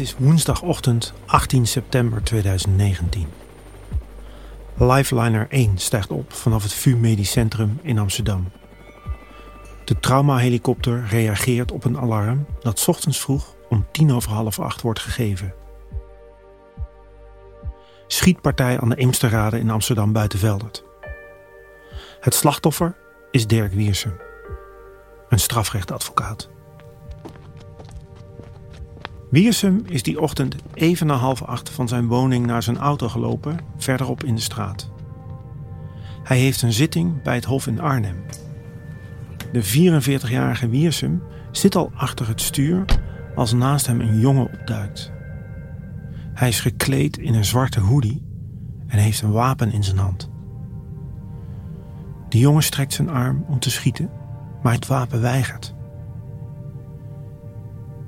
Het is woensdagochtend 18 september 2019. Lifeliner 1 stijgt op vanaf het VU Medisch Centrum in Amsterdam. De traumahelikopter reageert op een alarm dat ochtends vroeg om tien over half acht wordt gegeven. Schietpartij aan de Eemsterrade in Amsterdam Buitenveldert. Het slachtoffer is Dirk Wiersum, een strafrechtadvocaat. Wiersum is die ochtend even na half acht van zijn woning naar zijn auto gelopen, verderop in de straat. Hij heeft een zitting bij het Hof in Arnhem. De 44-jarige Wiersum zit al achter het stuur als naast hem een jongen opduikt. Hij is gekleed in een zwarte hoodie en heeft een wapen in zijn hand. De jongen strekt zijn arm om te schieten, maar het wapen weigert.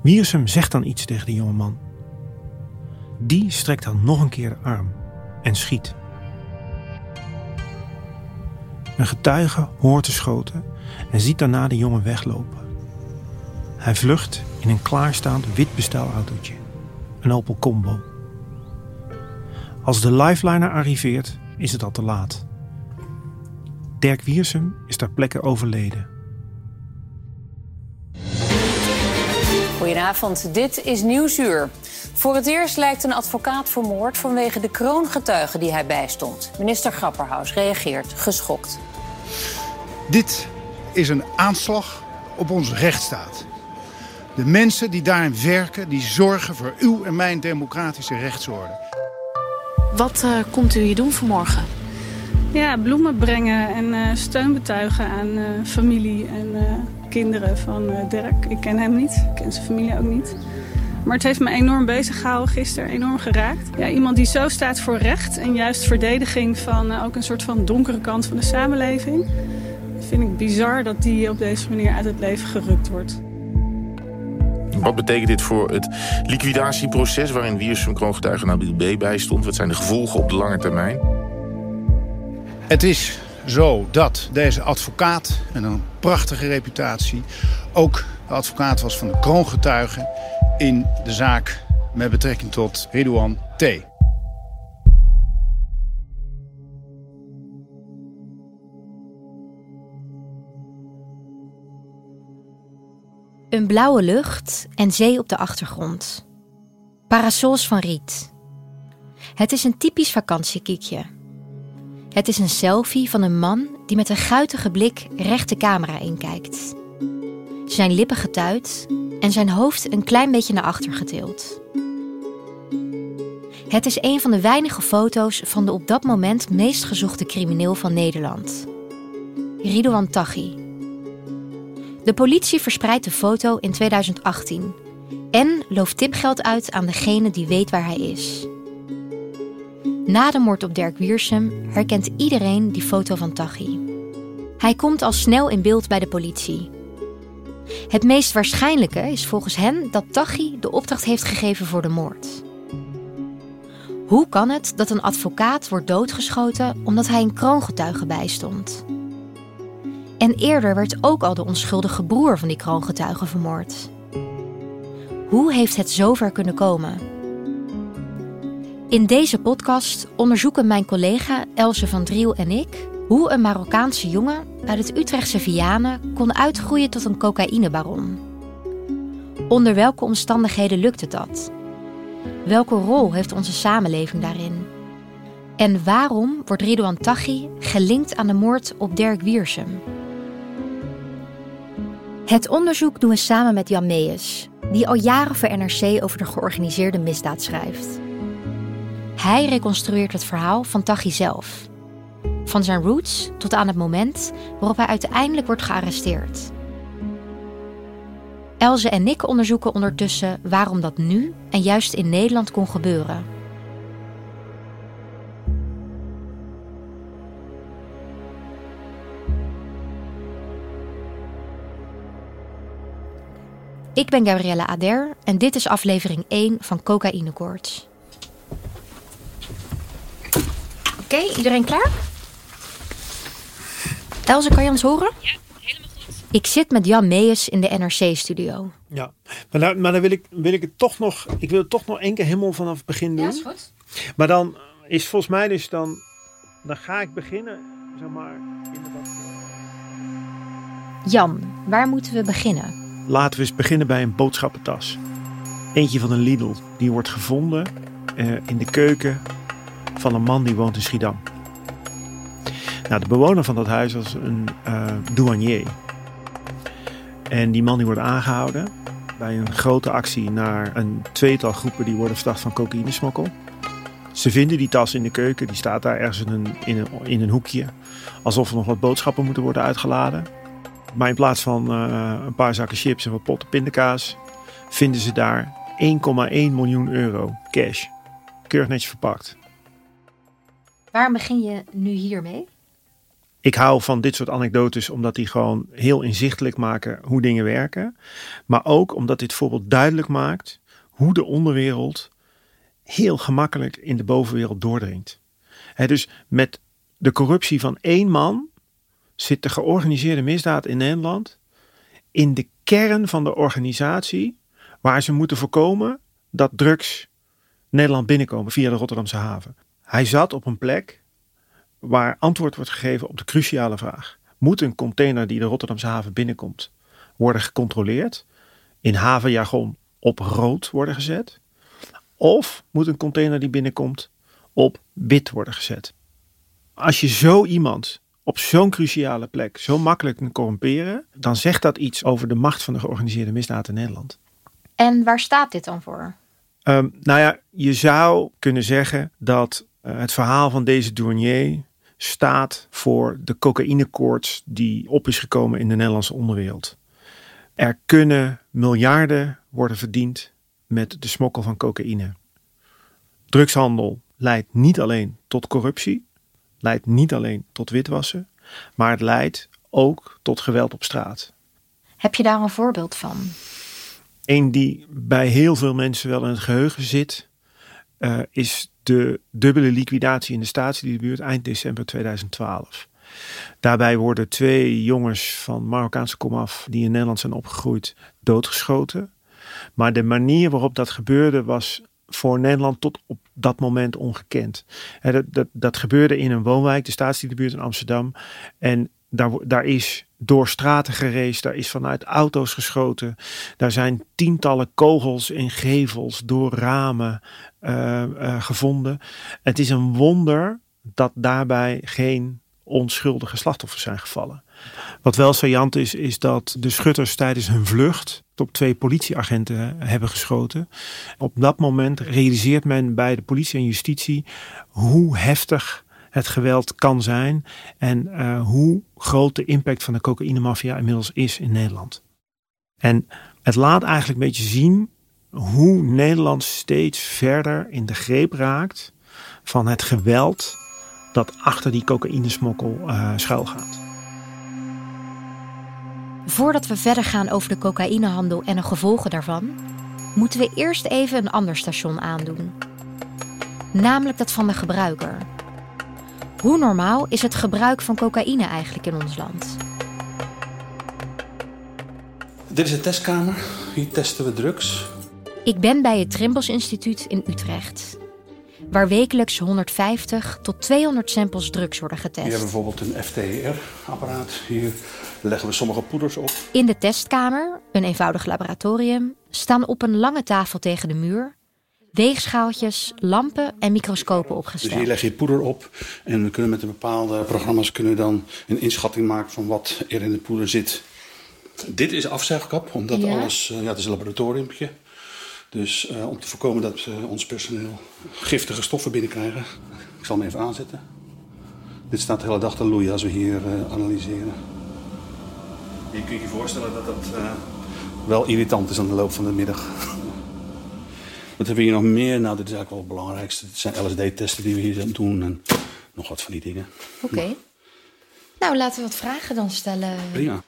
Wiersum zegt dan iets tegen de jonge man. Die strekt dan nog een keer de arm en schiet. Een getuige hoort de schoten en ziet daarna de jongen weglopen. Hij vlucht in een klaarstaand wit bestelautootje, een Opel Combo. Als de lifeliner arriveert, is het al te laat. Dirk Wiersum is ter plekke overleden. Goedenavond, dit is Nieuwsuur. Voor het eerst lijkt een advocaat vermoord vanwege de kroongetuigen die hij bijstond. Minister Grapperhaus reageert geschokt. Dit is een aanslag op onze rechtsstaat. De mensen die daarin werken, die zorgen voor uw en mijn democratische rechtsorde. Wat uh, komt u hier doen vanmorgen? Ja, bloemen brengen en uh, steun betuigen aan uh, familie en kinderen van Dirk. Ik ken hem niet, ik ken zijn familie ook niet. Maar het heeft me enorm bezig gehouden gisteren, enorm geraakt. Ja, iemand die zo staat voor recht en juist verdediging van ook een soort van donkere kant van de samenleving. Vind ik bizar dat die op deze manier uit het leven gerukt wordt. Wat betekent dit voor het liquidatieproces waarin Wiersum kroongetuige Nabil B. bij stond? Wat zijn de gevolgen op de lange termijn? Het is zo dat deze advocaat, met een prachtige reputatie... ook de advocaat was van de kroongetuigen in de zaak met betrekking tot Ridouan T. Een blauwe lucht en zee op de achtergrond. Parasols van riet. Het is een typisch vakantiekiekje. Het is een selfie van een man die met een guitige blik recht de camera inkijkt. Zijn lippen getuit en zijn hoofd een klein beetje naar achter getild. Het is een van de weinige foto's van de op dat moment meest gezochte crimineel van Nederland. Ridouan Taghi. De politie verspreidt de foto in 2018 en looft tipgeld uit aan degene die weet waar hij is. Na de moord op Dirk Wiersum herkent iedereen die foto van Taghi. Hij komt al snel in beeld bij de politie. Het meest waarschijnlijke is volgens hen dat Taghi de opdracht heeft gegeven voor de moord. Hoe kan het dat een advocaat wordt doodgeschoten omdat hij een kroongetuige bijstond? En eerder werd ook al de onschuldige broer van die kroongetuige vermoord. Hoe heeft het zover kunnen komen? In deze podcast onderzoeken mijn collega Else van Driel en ik hoe een Marokkaanse jongen uit het Utrechtse Vianen kon uitgroeien tot een cocaïnebaron. Onder welke omstandigheden lukte dat? Welke rol heeft onze samenleving daarin? En waarom wordt Ridouan Taghi gelinkt aan de moord op Dirk Wiersum? Het onderzoek doen we samen met Jan Meijers, die al jaren voor NRC over de georganiseerde misdaad schrijft. Hij reconstrueert het verhaal van Taghi zelf. Van zijn roots tot aan het moment waarop hij uiteindelijk wordt gearresteerd. Elze en Nick onderzoeken ondertussen waarom dat nu en juist in Nederland kon gebeuren. Ik ben Gabriella Ader en dit is aflevering 1 van Cocaïnekoorts. Oké, iedereen klaar? Elze, kan je ons horen? Ja, helemaal goed. Ik zit met Jan Meijers in de NRC-studio. Ja, maar, daar, maar dan wil ik, wil ik het toch nog, ik wil het toch nog één keer helemaal vanaf het begin doen. goed. Maar dan is volgens mij dus dan, dan ga ik beginnen, zeg maar, in de. Jan, waar moeten we beginnen? Laten we eens beginnen bij een boodschappentas. Eentje van een Lidl, die wordt gevonden eh, in de keuken van een man die woont in Schiedam. Nou, de bewoner van dat huis was een eh, douanier. En die man die wordt aangehouden bij een grote actie naar een tweetal groepen die worden verdacht van cocaïnesmokkel. Ze vinden die tas in de keuken, die staat daar ergens in een, in een, hoekje. Alsof er nog wat boodschappen moeten worden uitgeladen. Maar in plaats van eh, een paar zakken chips en wat potten pindakaas, vinden ze daar 1,1 miljoen euro cash. Keurig netjes verpakt. Waar begin je nu hiermee? Ik hou van dit soort anekdotes omdat die gewoon heel inzichtelijk maken hoe dingen werken. Maar ook omdat dit voorbeeld duidelijk maakt hoe de onderwereld heel gemakkelijk in de bovenwereld doordringt. Dus met de corruptie van één man zit de georganiseerde misdaad in Nederland in de kern van de organisatie waar ze moeten voorkomen dat drugs Nederland binnenkomen via de Rotterdamse haven. Hij zat op een plek waar antwoord wordt gegeven op de cruciale vraag: moet een container die de Rotterdamse haven binnenkomt worden gecontroleerd, in havenjargon op rood worden gezet, of moet een container die binnenkomt op wit worden gezet? Als je zo iemand op zo'n cruciale plek zo makkelijk kunt corrumperen, dan zegt dat iets over de macht van de georganiseerde misdaad in Nederland. En waar staat dit dan voor? Ehm, nou ja, je zou kunnen zeggen dat het verhaal van deze douanier staat voor de cocaïnekoorts die op is gekomen in de Nederlandse onderwereld. Er kunnen miljarden worden verdiend met de smokkel van cocaïne. Drugshandel leidt niet alleen tot corruptie, leidt niet alleen tot witwassen, maar het leidt ook tot geweld op straat. Heb je daar een voorbeeld van? Een die bij heel veel mensen wel in het geheugen zit, uh, is de dubbele liquidatie in de staatsdiebuurt eind december 2012. Daarbij worden twee jongens van Marokkaanse komaf die in Nederland zijn opgegroeid doodgeschoten. Maar de manier waarop dat gebeurde was voor Nederland tot op dat moment ongekend. Dat, dat, dat gebeurde in een woonwijk, de staatsdiebuurt in Amsterdam. En daar, daar is door straten gereisd, daar is vanuit auto's geschoten. Daar zijn tientallen kogels in gevels door ramen uh, uh, gevonden. Het is een wonder dat daarbij geen onschuldige slachtoffers zijn gevallen. Wat wel saillant is, is dat de schutters tijdens hun vlucht op twee politieagenten hebben geschoten. Op dat moment realiseert men bij de politie en justitie hoe heftig het geweld kan zijn en uh, hoe groot de impact van de cocaïnemafia inmiddels is in Nederland. En het laat eigenlijk een beetje zien hoe Nederland steeds verder in de greep raakt van het geweld dat achter die cocaïnesmokkel uh, schuilgaat. Voordat we verder gaan over de cocaïnehandel en de gevolgen daarvan, moeten we eerst even een ander station aandoen. Namelijk dat van de gebruiker. Hoe normaal is het gebruik van cocaïne eigenlijk in ons land? Dit is de testkamer. Hier testen we drugs. Ik ben bij het Trimbos Instituut in Utrecht. Waar wekelijks 150 tot 200 samples drugs worden getest. Hier hebben we bijvoorbeeld een FTR-apparaat. Hier leggen we sommige poeders op. In de testkamer, een eenvoudig laboratorium, staan op een lange tafel tegen de muur weegschaaltjes, lampen en microscopen opgesteld. Dus hier leg je poeder op en we kunnen met een bepaalde programma's kunnen dan een inschatting maken van wat er in de poeder zit. Dit is afzuigkap, omdat ja. alles, ja, het is een laboratoriumpje. Dus uh, om te voorkomen dat uh, ons personeel giftige stoffen binnenkrijgen. Ik zal hem even aanzetten. Dit staat de hele dag te loeien als we hier uh, analyseren. Je kunt je voorstellen dat dat wel irritant is aan de loop van de middag. Wat hebben we hier nog meer? Nou, dit is eigenlijk wel het belangrijkste. Het zijn LSD-testen die we hier doen en nog wat van die dingen. Oké. Nou, laten we wat vragen dan stellen. Prima.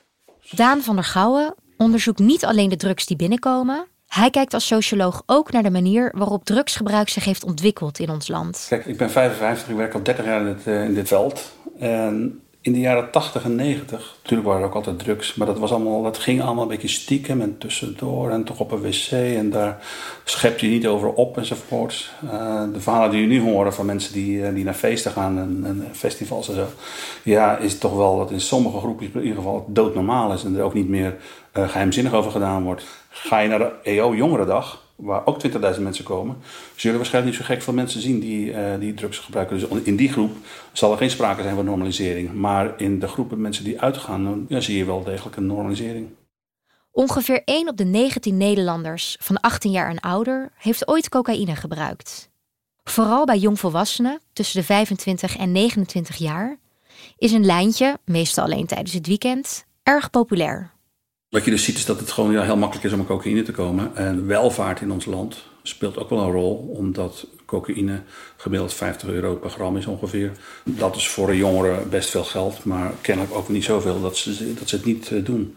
Daan van der Gouwen onderzoekt niet alleen de drugs die binnenkomen. Hij kijkt als socioloog ook naar de manier waarop drugsgebruik zich heeft ontwikkeld in ons land. Kijk, ik ben 55, ik werk al 30 jaar in dit, eh, in dit veld. En in de jaren 80 en 90, natuurlijk waren er ook altijd drugs, maar dat, was allemaal, dat ging allemaal een beetje stiekem en tussendoor en toch op een wc en daar schept je niet over op enzovoort. Uh, de verhalen die je nu horen van mensen die, eh, die naar feesten gaan en, festivals en zo, ja, is toch wel dat in sommige groepen in ieder geval doodnormaal is en er ook niet meer uh, geheimzinnig over gedaan wordt. Ga je naar de EO Jongerendag, waar ook 20.000 mensen komen, zullen waarschijnlijk niet zo gek veel mensen zien die, uh, die drugs gebruiken. Dus in die groep zal er geen sprake zijn van normalisering. Maar in de groepen mensen die uitgaan, dan zie je wel degelijk een normalisering. Ongeveer 1 op de 19 Nederlanders van 18 jaar en ouder heeft ooit cocaïne gebruikt. Vooral bij jongvolwassenen tussen de 25 en 29 jaar is een lijntje, meestal alleen tijdens het weekend, erg populair. Wat je dus ziet is dat het gewoon ja, heel makkelijk is om aan cocaïne te komen. En welvaart in ons land speelt ook wel een rol, omdat cocaïne gemiddeld 50 euro per gram is ongeveer. Dat is voor een jongere best veel geld, maar kennelijk ook niet zoveel dat ze, dat ze het niet uh, doen.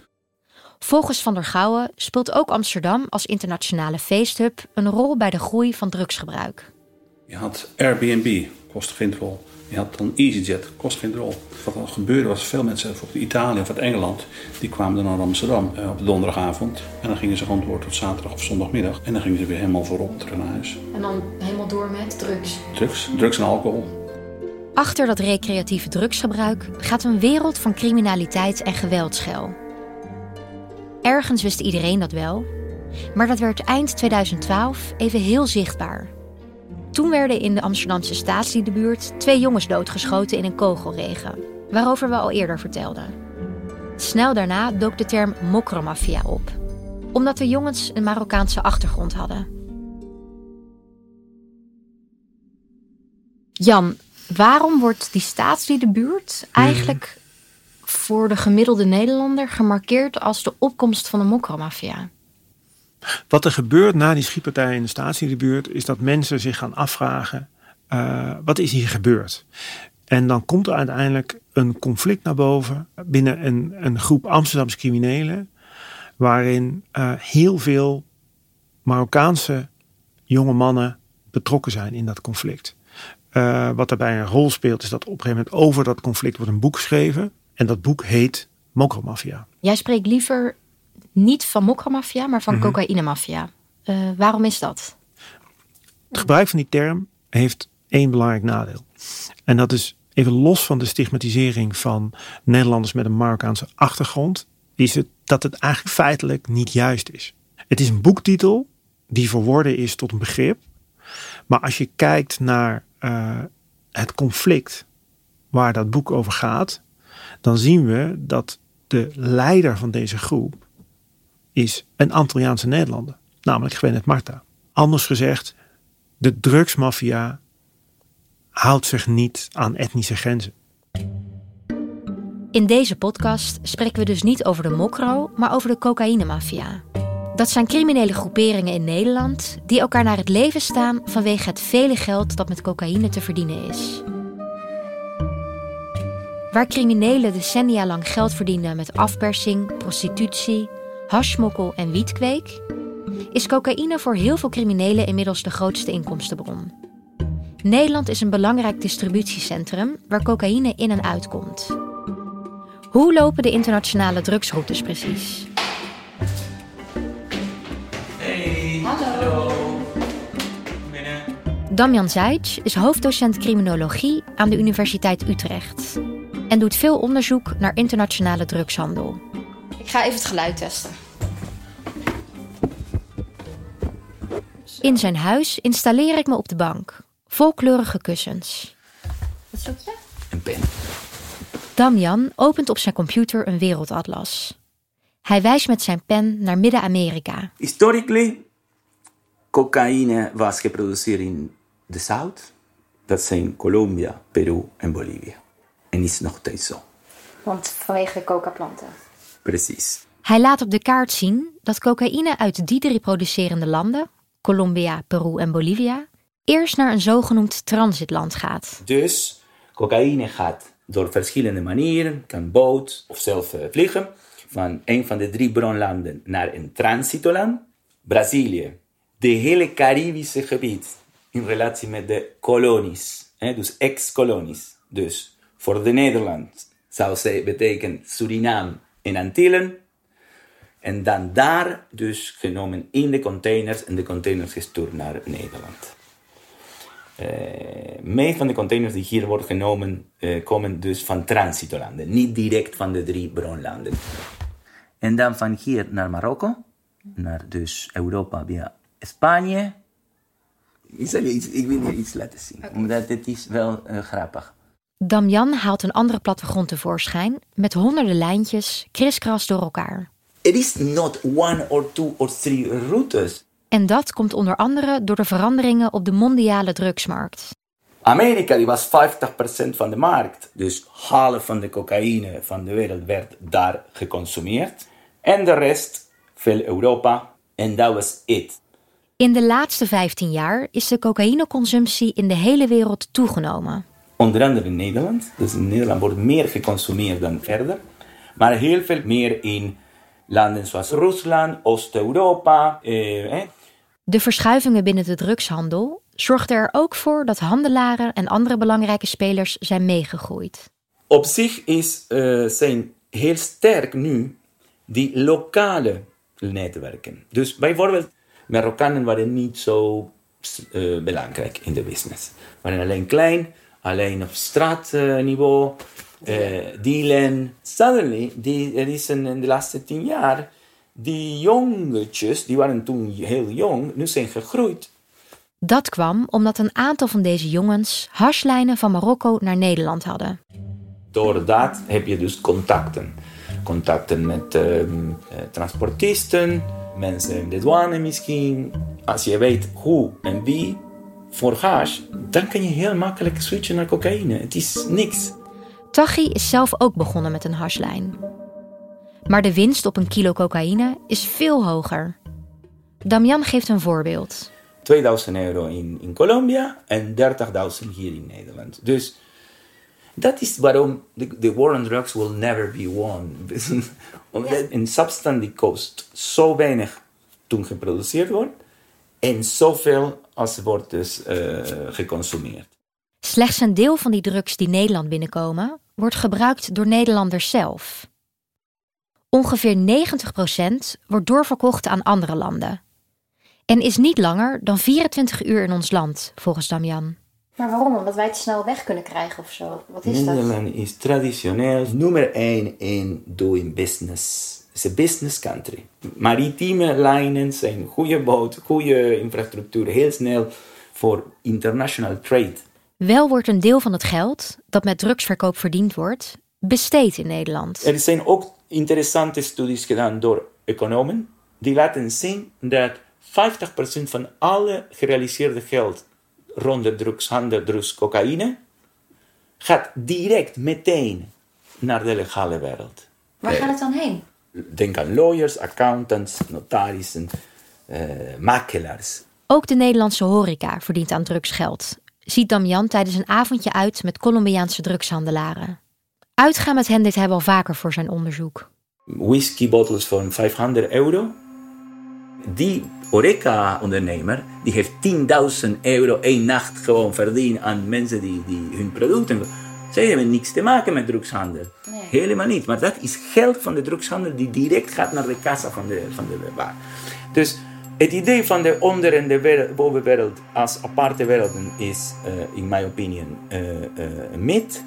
Volgens Van der Gouwen speelt ook Amsterdam als internationale feesthub een rol bij de groei van drugsgebruik. Je had Airbnb, kost geen rol. Je had dan EasyJet, kost geen rol. Wat er gebeurde was, veel mensen uit Italië of uit Engeland, die kwamen dan naar Amsterdam eh, op de donderdagavond. En dan gingen ze gewoon door tot zaterdag of zondagmiddag. En dan gingen ze weer helemaal voorop terug naar huis. En dan helemaal door met drugs? Drugs, drugs en alcohol. Achter dat recreatieve drugsgebruik gaat een wereld van criminaliteit en geweld schuil. Ergens wist iedereen dat wel, maar dat werd eind 2012 even heel zichtbaar. Toen werden in de Amsterdamse staatsliedenbuurt twee jongens doodgeschoten in een kogelregen, waarover we al eerder vertelden. Snel daarna dook de term mokromafia op, omdat de jongens een Marokkaanse achtergrond hadden. Jan, waarom wordt die staatsliedenbuurt eigenlijk voor de gemiddelde Nederlander gemarkeerd als de opkomst van de mokromafia? Wat er gebeurt na die schietpartij in de staatsliedenbuurt is dat mensen zich gaan afvragen: uh, wat is hier gebeurd? En dan komt er uiteindelijk een conflict naar boven binnen een, een groep Amsterdamse criminelen, waarin uh, heel veel Marokkaanse jonge mannen betrokken zijn in dat conflict. Uh, wat daarbij een rol speelt, is dat op een gegeven moment over dat conflict wordt een boek geschreven. En dat boek heet Mokromafia. Jij spreekt liever niet van mokromafia, maar van mm -hmm. cocaïnemafia. Uh, waarom is dat? Het gebruik van die term heeft één belangrijk nadeel. En dat is even los van de stigmatisering van Nederlanders met een Marokkaanse achtergrond, is het dat het eigenlijk feitelijk niet juist is. Het is een boektitel die verworden is tot een begrip. Maar als je kijkt naar uh, het conflict waar dat boek over gaat, dan zien we dat de leider van deze groep is een Antilliaanse Nederlander, namelijk Gwennet Marta. Anders gezegd, de drugsmafia houdt zich niet aan etnische grenzen. In deze podcast spreken we dus niet over de mokro, maar over de cocaïnemafia. Dat zijn criminele groeperingen in Nederland die elkaar naar het leven staan vanwege het vele geld dat met cocaïne te verdienen is. Waar criminelen decennia lang geld verdienen met afpersing, prostitutie, hashmokkel en wietkweek, is cocaïne voor heel veel criminelen inmiddels de grootste inkomstenbron. Nederland is een belangrijk distributiecentrum waar cocaïne in en uitkomt. Hoe lopen de internationale drugsroutes precies? Hey, hallo. Damian Zajc is hoofddocent criminologie aan de Universiteit Utrecht en doet veel onderzoek naar internationale drugshandel. Ik ga even het geluid testen. In zijn huis installeer ik me op de bank. Vol kleurige kussens. Wat zoek je? Een pen. Damian opent op zijn computer een wereldatlas. Hij wijst met zijn pen naar Midden-Amerika. Historically, cocaïne was geproduceerd in de Zuid. Dat zijn Colombia, Peru en Bolivia. En is nog steeds zo. Want vanwege de coca-planten. Precies. Hij laat op de kaart zien dat cocaïne uit die drie producerende landen, Colombia, Peru en Bolivia, eerst naar een zogenoemd transitland gaat. Dus cocaïne gaat door verschillende manieren, kan boot of zelf eh, vliegen, van een van de drie bronlanden naar een transitoland, Brazilië, de hele Caribische gebied in relatie met de kolonies, dus ex-kolonies. Dus voor de Nederland zou ze betekenen Suriname en Antillen. En dan daar dus genomen in de containers en de containers gestuurd naar Nederland. Uh, meest van de containers die hier worden genomen uh, komen dus van transitolanden, niet direct van de drie bronlanden. En dan van hier naar Marokko, naar dus Europa via Spanje. Ik, zal je iets, ik wil je iets laten zien, okay. omdat het is wel uh, grappig. Damian haalt een andere plattegrond tevoorschijn met honderden lijntjes kriskras door elkaar. It is not one or two or three routes. En dat komt onder andere door de veranderingen op de mondiale drugsmarkt. Amerika die was 50% van de markt, dus half van de cocaïne van de wereld werd daar geconsumeerd. En de rest veel Europa en dat was it. In de laatste 15 jaar is de cocaïneconsumptie in de hele wereld toegenomen. Onder andere in Nederland. Dus in Nederland wordt meer geconsumeerd dan verder. Maar heel veel meer in landen zoals Rusland, Oost-Europa. Eh, de verschuivingen binnen de drugshandel zorgden er ook voor dat handelaren en andere belangrijke spelers zijn meegegroeid. Op zich is, uh, zijn heel sterk nu die lokale netwerken. Dus bijvoorbeeld, Marokkanen waren niet zo uh, belangrijk in de business. waren alleen klein, alleen op straatniveau, uh, dealen. Suddenly, die, er is een, in de laatste tien jaar, die jongetjes, die waren toen heel jong, nu zijn gegroeid. Dat kwam omdat een aantal van deze jongens hashlijnen van Marokko naar Nederland hadden. Door dat heb je dus contacten. Contacten met uh, transportisten, mensen in de douane misschien. Als je weet hoe en wie voor hash, dan kan je heel makkelijk switchen naar cocaïne. Het is niks. Taghi is zelf ook begonnen met een hashlijn. Maar de winst op een kilo cocaïne is veel hoger. Damian geeft een voorbeeld. 2000 euro in, in Colombia en 30.000 hier in Nederland. Dus dat is waarom de, war on drugs will never be won. Omdat een substance die kost zo weinig toen geproduceerd wordt en zoveel als wordt dus uh, geconsumeerd. Slechts een deel van die drugs die Nederland binnenkomen wordt gebruikt door Nederlanders zelf. Ongeveer 90% wordt doorverkocht aan andere landen. En is niet langer dan 24 uur in ons land, volgens Damian. Maar waarom? Omdat wij het snel weg kunnen krijgen of zo? Wat is Nederland dat? is traditioneel nummer 1 in doing business. Het is een business country. Maritieme lijnen zijn goede boot, goede infrastructuur, heel snel voor international trade. Wel wordt een deel van het geld dat met drugsverkoop verdiend wordt, besteed in Nederland. Er zijn ook interessante studies gedaan door economen die laten zien dat 50% van alle gerealiseerde geld rond de drugshandel, drugs, cocaïne, gaat direct meteen naar de legale wereld. Waar gaat het dan heen? Denk aan lawyers, accountants, notarissen, uh, makelaars. Ook de Nederlandse horeca verdient aan drugsgeld. Ziet Damian tijdens een avondje uit met Colombiaanse drugshandelaren. Uitgaan met hen dit hebben al vaker voor zijn onderzoek. Whiskybottles van 500 euro. Die horeca-ondernemer die heeft 10.000 euro één nacht gewoon verdiend aan mensen die, die hun producten. Zij hebben niks te maken met drugshandel. Nee. Helemaal niet. Maar dat is geld van de drugshandel die direct gaat naar de kassa van de, van de bar. Dus het idee van de onder- en de wereld, bovenwereld als aparte werelden is, uh, in mijn opinie, uh, uh, een mythe.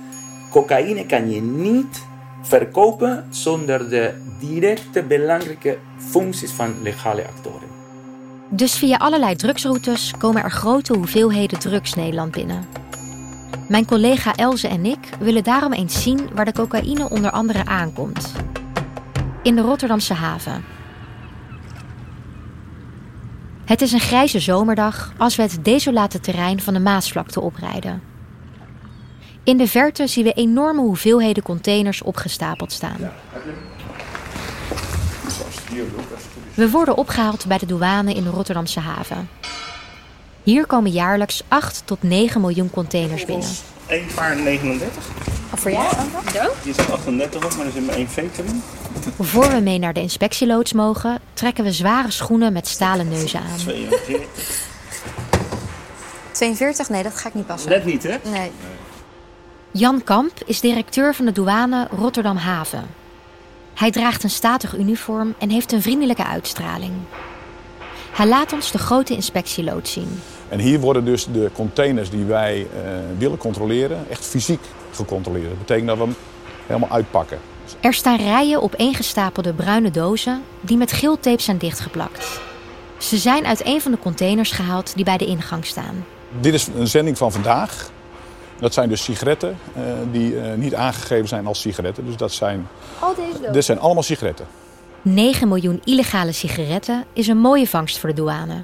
Cocaïne kan je niet verkopen zonder de directe belangrijke functies van legale actoren. Dus via allerlei drugsroutes komen er grote hoeveelheden drugs Nederland binnen. Mijn collega Elze en ik willen daarom eens zien waar de cocaïne onder andere aankomt. In de Rotterdamse haven. Het is een grijze zomerdag als we het desolate terrein van de Maasvlakte oprijden. In de verte zien we enorme hoeveelheden containers opgestapeld staan. We worden opgehaald bij de douane in de Rotterdamse haven. Hier komen jaarlijks 8 tot 9 miljoen containers binnen. 1 paar 39. Of voor jou? Zo? Hier staat 38 op, maar er zit maar één veter in. Voor we mee naar de inspectieloods mogen, trekken we zware schoenen met stalen neuzen aan. 42. 42? Nee, dat ga ik niet passen. Net niet, hè? Nee. Jan Kamp is directeur van de douane Rotterdam Haven. Hij draagt een statig uniform en heeft een vriendelijke uitstraling. Hij laat ons de grote inspectieloods zien. En hier worden dus de containers die wij eh, willen controleren echt fysiek gecontroleerd. Dat betekent dat we hem helemaal uitpakken. Er staan rijen opeengestapelde bruine dozen die met geeltape zijn dichtgeplakt. Ze zijn uit een van de containers gehaald die bij de ingang staan. Dit is een zending van vandaag. Dat zijn dus sigaretten eh, die eh, niet aangegeven zijn als sigaretten. Dus dat zijn, Al deze dozen. dit zijn allemaal sigaretten. 9 miljoen illegale sigaretten is een mooie vangst voor de douane.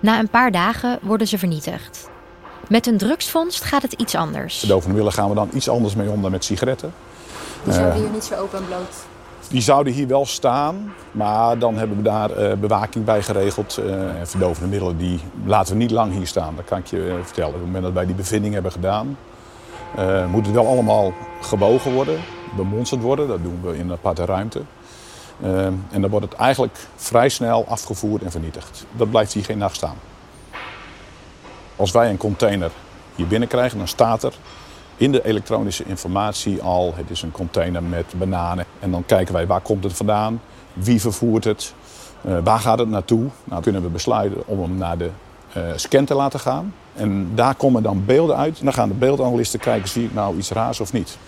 Na een paar dagen worden ze vernietigd. Met een drugsvondst gaat het iets anders. Verdovende middelen gaan we dan iets anders mee om dan met sigaretten. Die zouden Eh, hier niet zo open en bloot. Die zouden hier wel staan, maar dan hebben we daar eh, bewaking bij geregeld. Eh, en verdovende middelen die laten we niet lang hier staan, dat kan ik je vertellen. Op het moment dat wij die bevinding hebben gedaan, eh, moet het wel allemaal gewogen worden, bemonsterd worden. Dat doen we in een aparte ruimte. Eh, en dan wordt het eigenlijk vrij snel afgevoerd en vernietigd. Dat blijft hier geen nacht staan. Als wij een container hier binnenkrijgen, dan staat er in de elektronische informatie al, het is een container met bananen. En dan kijken wij waar komt het vandaan, wie vervoert het, eh, waar gaat het naartoe. Nou, dan kunnen we besluiten om hem naar de eh, scan te laten gaan. En daar komen dan beelden uit. En dan gaan de beeldanalisten kijken, zie ik nou iets raars of niet.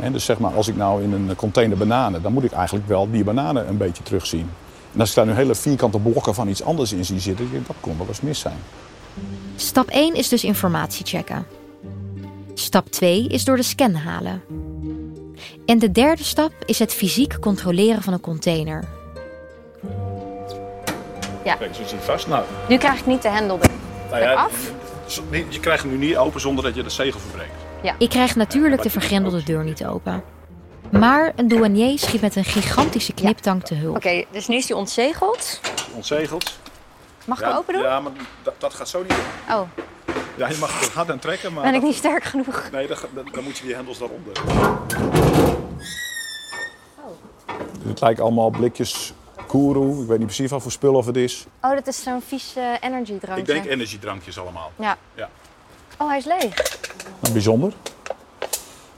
En dus zeg maar, als ik nou in een container bananen, dan moet ik eigenlijk wel die bananen een beetje terugzien. En als ik daar nu hele vierkante blokken van iets anders in zie zitten, denk ik, dat kon wel eens mis zijn. Stap 1 is dus informatie checken. Stap 2 is door de scan halen. En de derde stap is het fysiek controleren van een container. Ja. Kijk, zo zit vast. Nou, Nu krijg ik niet de hendel er- nou ja, eraf. zo- nee, je krijgt hem nu niet open zonder dat je de zegel verbreekt. Ik krijg natuurlijk de vergrendelde deur niet open. Maar een douanier schiet met een gigantische kniptang te hulp. Oké, dus nu is die ontzegeld. Ontzegeld. Mag ik ja, hem open doen? Ja, maar dat, dat gaat zo niet. Oh, Ja, je mag het hard aan trekken, maar... ben ik dat- niet sterk genoeg? Nee, dan, dan, dan moet je die hendels daaronder. Het lijkt allemaal blikjes Koeroe. Ik weet niet precies wat voor spul of het is. Oh, dat is zo'n vies eh, energy drankje. Ik denk energiedrankjes allemaal. Ja. Ja. Oh, hij is leeg. Nou, bijzonder.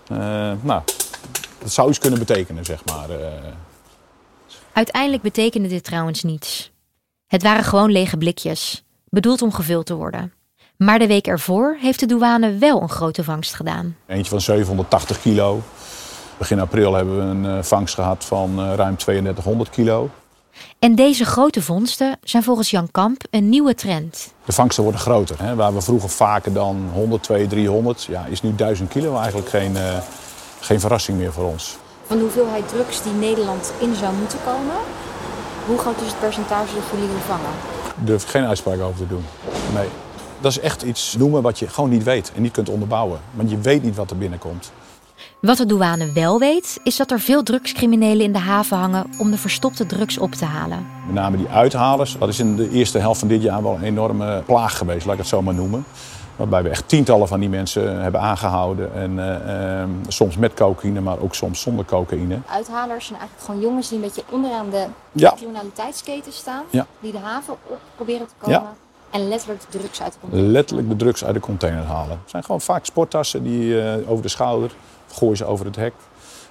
Eh, nou, dat zou iets kunnen betekenen, zeg maar. eh. Uiteindelijk betekende dit trouwens niets. Het waren gewoon lege blikjes, bedoeld om gevuld te worden. Maar de week ervoor heeft de douane wel een grote vangst gedaan. Eentje van 780 kilo. Begin april hebben we een eh, vangst gehad van ruim 3200 kilo. En deze grote vondsten zijn volgens Jan Kamp een nieuwe trend. De vangsten worden groter. Hè. Waar we vroeger vaker dan 100, 200, 300, ja, is nu 1000 kilo eigenlijk geen, eh, geen verrassing meer voor ons. Van de hoeveelheid drugs die Nederland in zou moeten komen, hoe groot is het percentage dat jullie vangen? Daar durf ik geen uitspraak over te doen. Nee. Dat is echt iets noemen wat je gewoon niet weet en niet kunt onderbouwen. Want je weet niet wat er binnenkomt. Wat de douane wel weet, is dat er veel drugscriminelen in de haven hangen om de verstopte drugs op te halen. Met name die uithalers. Dat is in de eerste helft van dit jaar wel een enorme plaag geweest, laat ik het zo maar noemen. Waarbij we echt tientallen van die mensen hebben aangehouden. En eh, eh, soms met cocaïne, maar ook soms zonder cocaïne. Uithalers zijn eigenlijk gewoon jongens die een beetje onderaan de Ja. criminaliteitsketen staan. Ja. Die de haven op proberen te komen. Ja. En letterlijk de drugs uit de container. Letterlijk de drugs uit de container halen. Het zijn gewoon vaak sporttassen die eh, over de schouder gooien ze over het hek.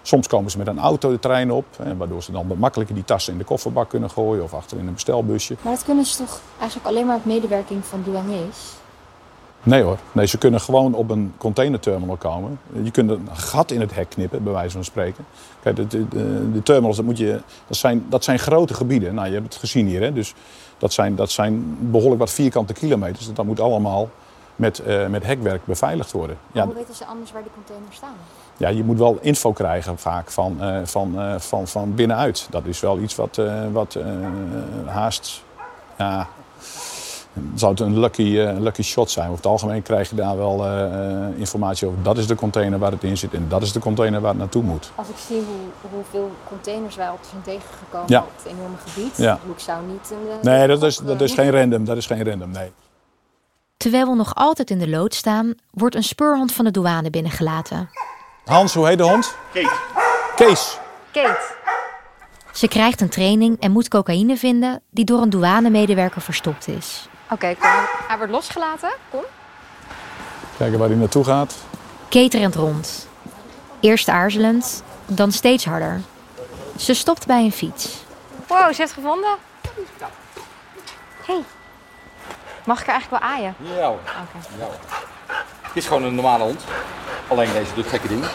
Soms komen ze met een auto de trein op, hè, waardoor ze dan wat makkelijker die tassen in de kofferbak kunnen gooien of achter in een bestelbusje. Maar dat kunnen ze toch eigenlijk alleen maar met medewerking van douaniers? Nee hoor, nee, ze kunnen gewoon op een containerterminal komen. Je kunt een gat in het hek knippen, bij wijze van spreken. Kijk, de, de, terminals, dat, moet je, dat, zijn, dat zijn grote gebieden. Nou, je hebt het gezien hier, hè? dus dat zijn, dat zijn behoorlijk wat vierkante kilometers. Dat moet allemaal met, eh, met hekwerk beveiligd worden. Ja, Hoe weten ze anders waar die containers staan? Ja, je moet wel info krijgen vaak van, eh, van, eh, van, van binnenuit. Dat is wel iets wat, eh, wat eh, haast... Ja, zou het een lucky, uh, lucky shot zijn. Over het algemeen krijg je daar wel uh, informatie over. Dat is de container waar het in zit en dat is de container waar het naartoe moet. Als ik zie hoe, hoeveel containers wij op zijn tegengekomen ja. op het enorme gebied, ja. ik zou niet... Een, nee, dat is, dat is geen random. Dat is geen random, nee. Terwijl we nog altijd in de lood staan, wordt een speurhond van de douane binnengelaten. Hans, hoe heet de hond? Kees. Kees. Kate. Ze krijgt een training en moet cocaïne vinden die door een douanemedewerker verstopt is. Oké, okay, kom. Hij wordt losgelaten. Kom. Kijken waar hij naartoe gaat. Kate rent rond. Eerst aarzelend, dan steeds harder. Ze stopt bij een fiets. Wow, ze heeft gevonden. Hey. Mag ik er eigenlijk wel aaien? Ja hoor. Okay. Ja, hoor. Het is gewoon een normale hond. Alleen deze doet gekke dingen.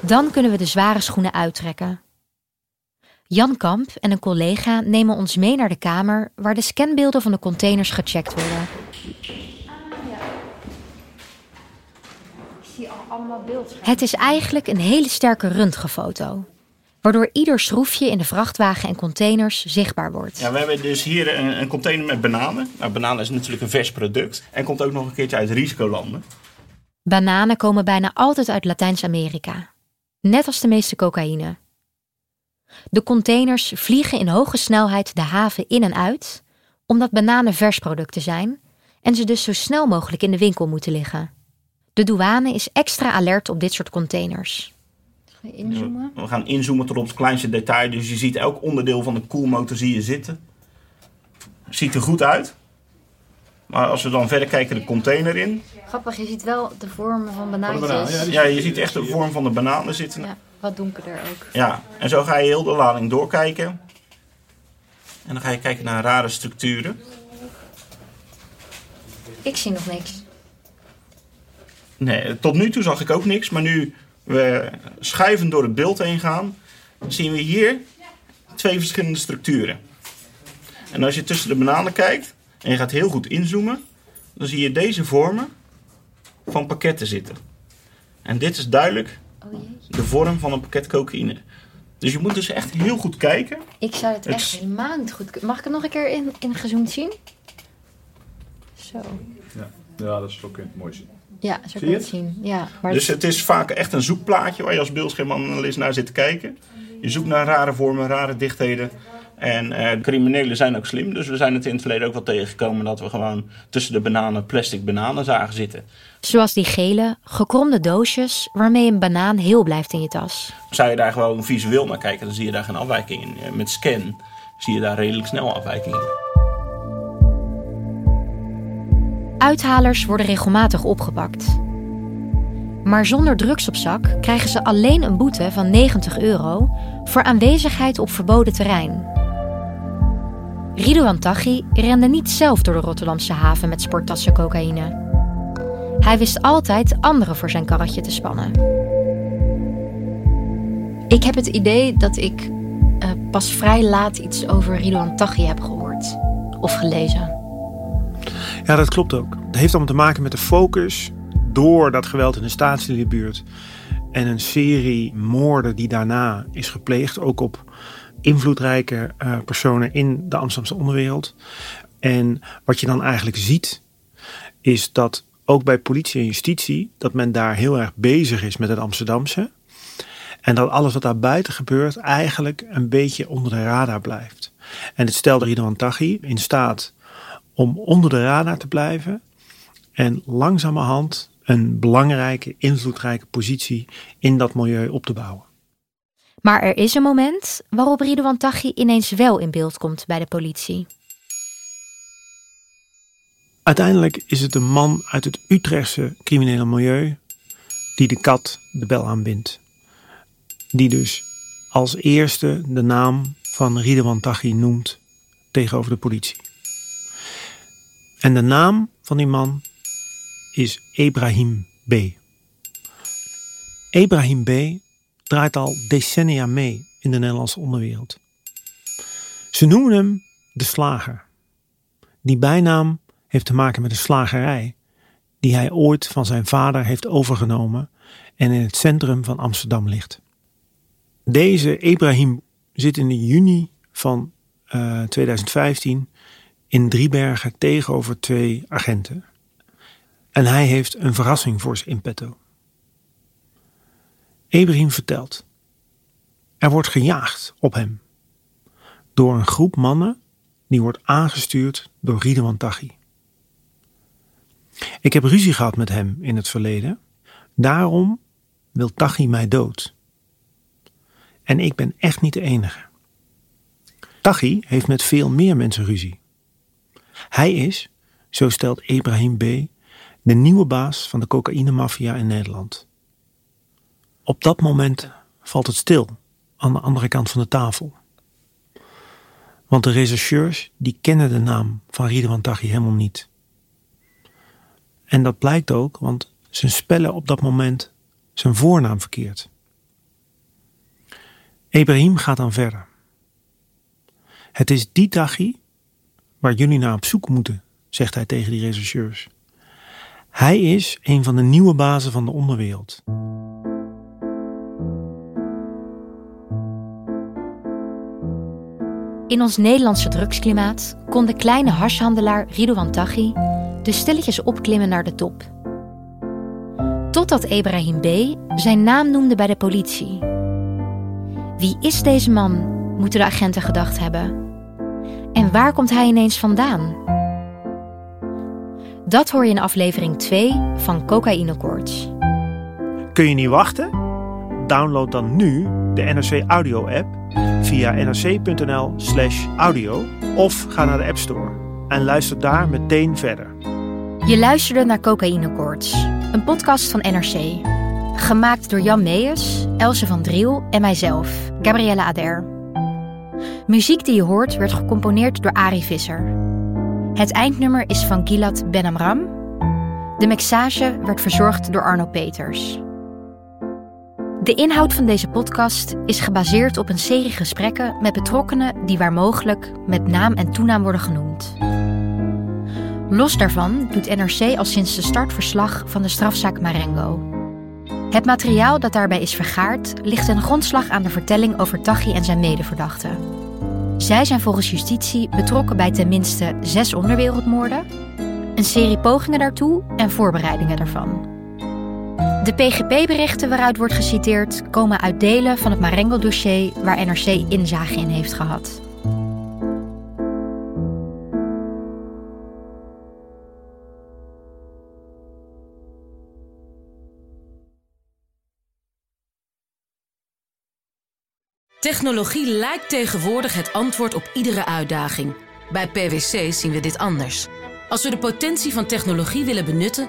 Dan kunnen we de zware schoenen uittrekken. Jan Kamp en een collega nemen ons mee naar de kamer waar de scanbeelden van de containers gecheckt worden. Ik zie allemaal beeldschermen. Het is eigenlijk een hele sterke röntgenfoto, waardoor ieder schroefje in de vrachtwagen en containers zichtbaar wordt. Ja, we hebben dus hier een, een container met bananen. Nou, bananen is natuurlijk een vers product en komt ook nog een keertje uit risicolanden. Bananen komen bijna altijd uit Latijns-Amerika, net als de meeste cocaïne. De containers vliegen in hoge snelheid de haven in en uit, omdat bananen versproducten zijn en ze dus zo snel mogelijk in de winkel moeten liggen. De douane is extra alert op dit soort containers. Ga je inzoomen? We gaan inzoomen tot op het kleinste detail. Dus je ziet elk onderdeel van de koelmotor zie je zitten. Ziet er goed uit. Maar als we dan verder kijken de container in. Grappig, je ziet wel de vormen van banaantjes. Ja, je ziet echt de vorm van de bananen zitten. Ja, wat donkerder ook. Ja, en zo ga je heel de lading doorkijken. En dan ga je kijken naar rare structuren. Ik zie nog niks. Nee, tot nu toe zag ik ook niks. Maar nu we schuiven door het beeld heen gaan, zien we hier twee verschillende structuren. En als je tussen de bananen kijkt en je gaat heel goed inzoomen, dan zie je deze vormen van pakketten zitten. En dit is duidelijk de vorm van een pakket cocaïne. Dus je moet dus echt heel goed kijken. Ik zou het, Het echt helemaal niet goed kunnen. Mag ik het nog een keer in, in gezoomd zien? Zo. Ja, ja dat is ook mooi zien. Ja, zo kan je je het zien. Ja, maar Dus het is vaak echt een zoekplaatje waar je als beeldschermanalist naar zit te kijken. Je zoekt naar rare vormen, rare dichtheden. En eh, criminelen zijn ook slim. Dus we zijn het in het verleden ook wel tegengekomen dat we gewoon tussen de bananen plastic bananen zagen zitten. Zoals die gele, gekromde doosjes waarmee een banaan heel blijft in je tas. Zou je daar gewoon visueel naar kijken, dan zie je daar geen afwijking in. Eh, Met scan zie je daar redelijk snel afwijkingen in. Uithalers worden regelmatig opgepakt. Maar zonder drugs op zak krijgen ze alleen een boete van 90 euro voor aanwezigheid op verboden terrein. Ridouan Taghi rende niet zelf door de Rotterdamse haven met sporttassen cocaïne. Hij wist altijd anderen voor zijn karretje te spannen. Ik heb het idee dat ik eh, pas vrij laat iets over Ridouan Taghi heb gehoord of gelezen. Ja, dat klopt ook. Het heeft allemaal te maken met de focus door dat geweld in de staatsliedenbuurt en een serie moorden die daarna is gepleegd, ook op invloedrijke eh, personen in de Amsterdamse onderwereld. En wat je dan eigenlijk ziet, is dat ook bij politie en justitie, dat men daar heel erg bezig is met het Amsterdamse. En dat alles wat daar buiten gebeurt eigenlijk een beetje onder de radar blijft. En het stelde Ridwan Taghi in staat om onder de radar te blijven en langzamerhand een belangrijke, invloedrijke positie in dat milieu op te bouwen. Maar er is een moment waarop Ridouan Taghi ineens wel in beeld komt bij de politie. Uiteindelijk is het een man uit het Utrechtse criminele milieu die de kat de bel aanbindt. Die dus als eerste de naam van Ridwan Taghi noemt tegenover de politie. En de naam van die man is Ibrahim B. Ibrahim B. draait al decennia mee in de Nederlandse onderwereld. Ze noemen hem de slager. Die bijnaam heeft te maken met een slagerij die hij ooit van zijn vader heeft overgenomen en in het centrum van Amsterdam ligt. Deze Ibrahim zit in de juni van eh, 2015 in Driebergen tegenover twee agenten. En hij heeft een verrassing voor ze in petto. Ibrahim vertelt. Er wordt gejaagd op hem. Door een groep mannen die wordt aangestuurd door Ridwan Taghi. Ik heb ruzie gehad met hem in het verleden. Daarom wil Taghi mij dood. En ik ben echt niet de enige. Taghi heeft met veel meer mensen ruzie. Hij is, zo stelt Ibrahim B., de nieuwe baas van de cocaïnemafia in Nederland. Op dat moment valt het stil aan de andere kant van de tafel. Want de rechercheurs die kennen de naam van Ridwan Taghi helemaal niet. En dat blijkt ook, want ze spellen op dat moment zijn voornaam verkeerd. Ibrahim gaat dan verder. Het is die Taghi waar jullie naar op zoek moeten, zegt hij tegen die rechercheurs. Hij is een van de nieuwe bazen van de onderwereld. In ons Nederlandse drugsklimaat kon de kleine harshandelaar Ridouan Taghi de stilletjes opklimmen naar de top. Totdat Ibrahim B. zijn naam noemde bij de politie. Wie is deze man, moeten de agenten gedacht hebben. En waar komt hij ineens vandaan? Dat hoor je in aflevering 2 van Cocaïne Koorts. Kun je niet wachten? Download dan nu de NRC Audio app via nrc.nl/slash audio of ga naar de App Store en luister daar meteen verder. Je luisterde naar Cocaïne Koorts, een podcast van NRC. Gemaakt door Jan Meijers, Else van Driel en mijzelf, Gabrielle Ader. Muziek die je hoort werd gecomponeerd door Ari Visser. Het eindnummer is van Gilad Benamram. De mixage werd verzorgd door Arno Peters. De inhoud van deze podcast is gebaseerd op een serie gesprekken met betrokkenen die waar mogelijk met naam en toenaam worden genoemd. Los daarvan doet NRC al sinds de start verslag van de strafzaak Marengo. Het materiaal dat daarbij is vergaard ligt een grondslag aan de vertelling over Taghi en zijn medeverdachten. Zij zijn volgens justitie betrokken bij tenminste zes onderwereldmoorden, een serie pogingen daartoe en voorbereidingen daarvan. De PGP-berichten waaruit wordt geciteerd komen uit delen van het Marengo-dossier waar NRC inzage in heeft gehad. Technologie lijkt tegenwoordig het antwoord op iedere uitdaging. Bij PwC zien we dit anders. Als we de potentie van technologie willen benutten,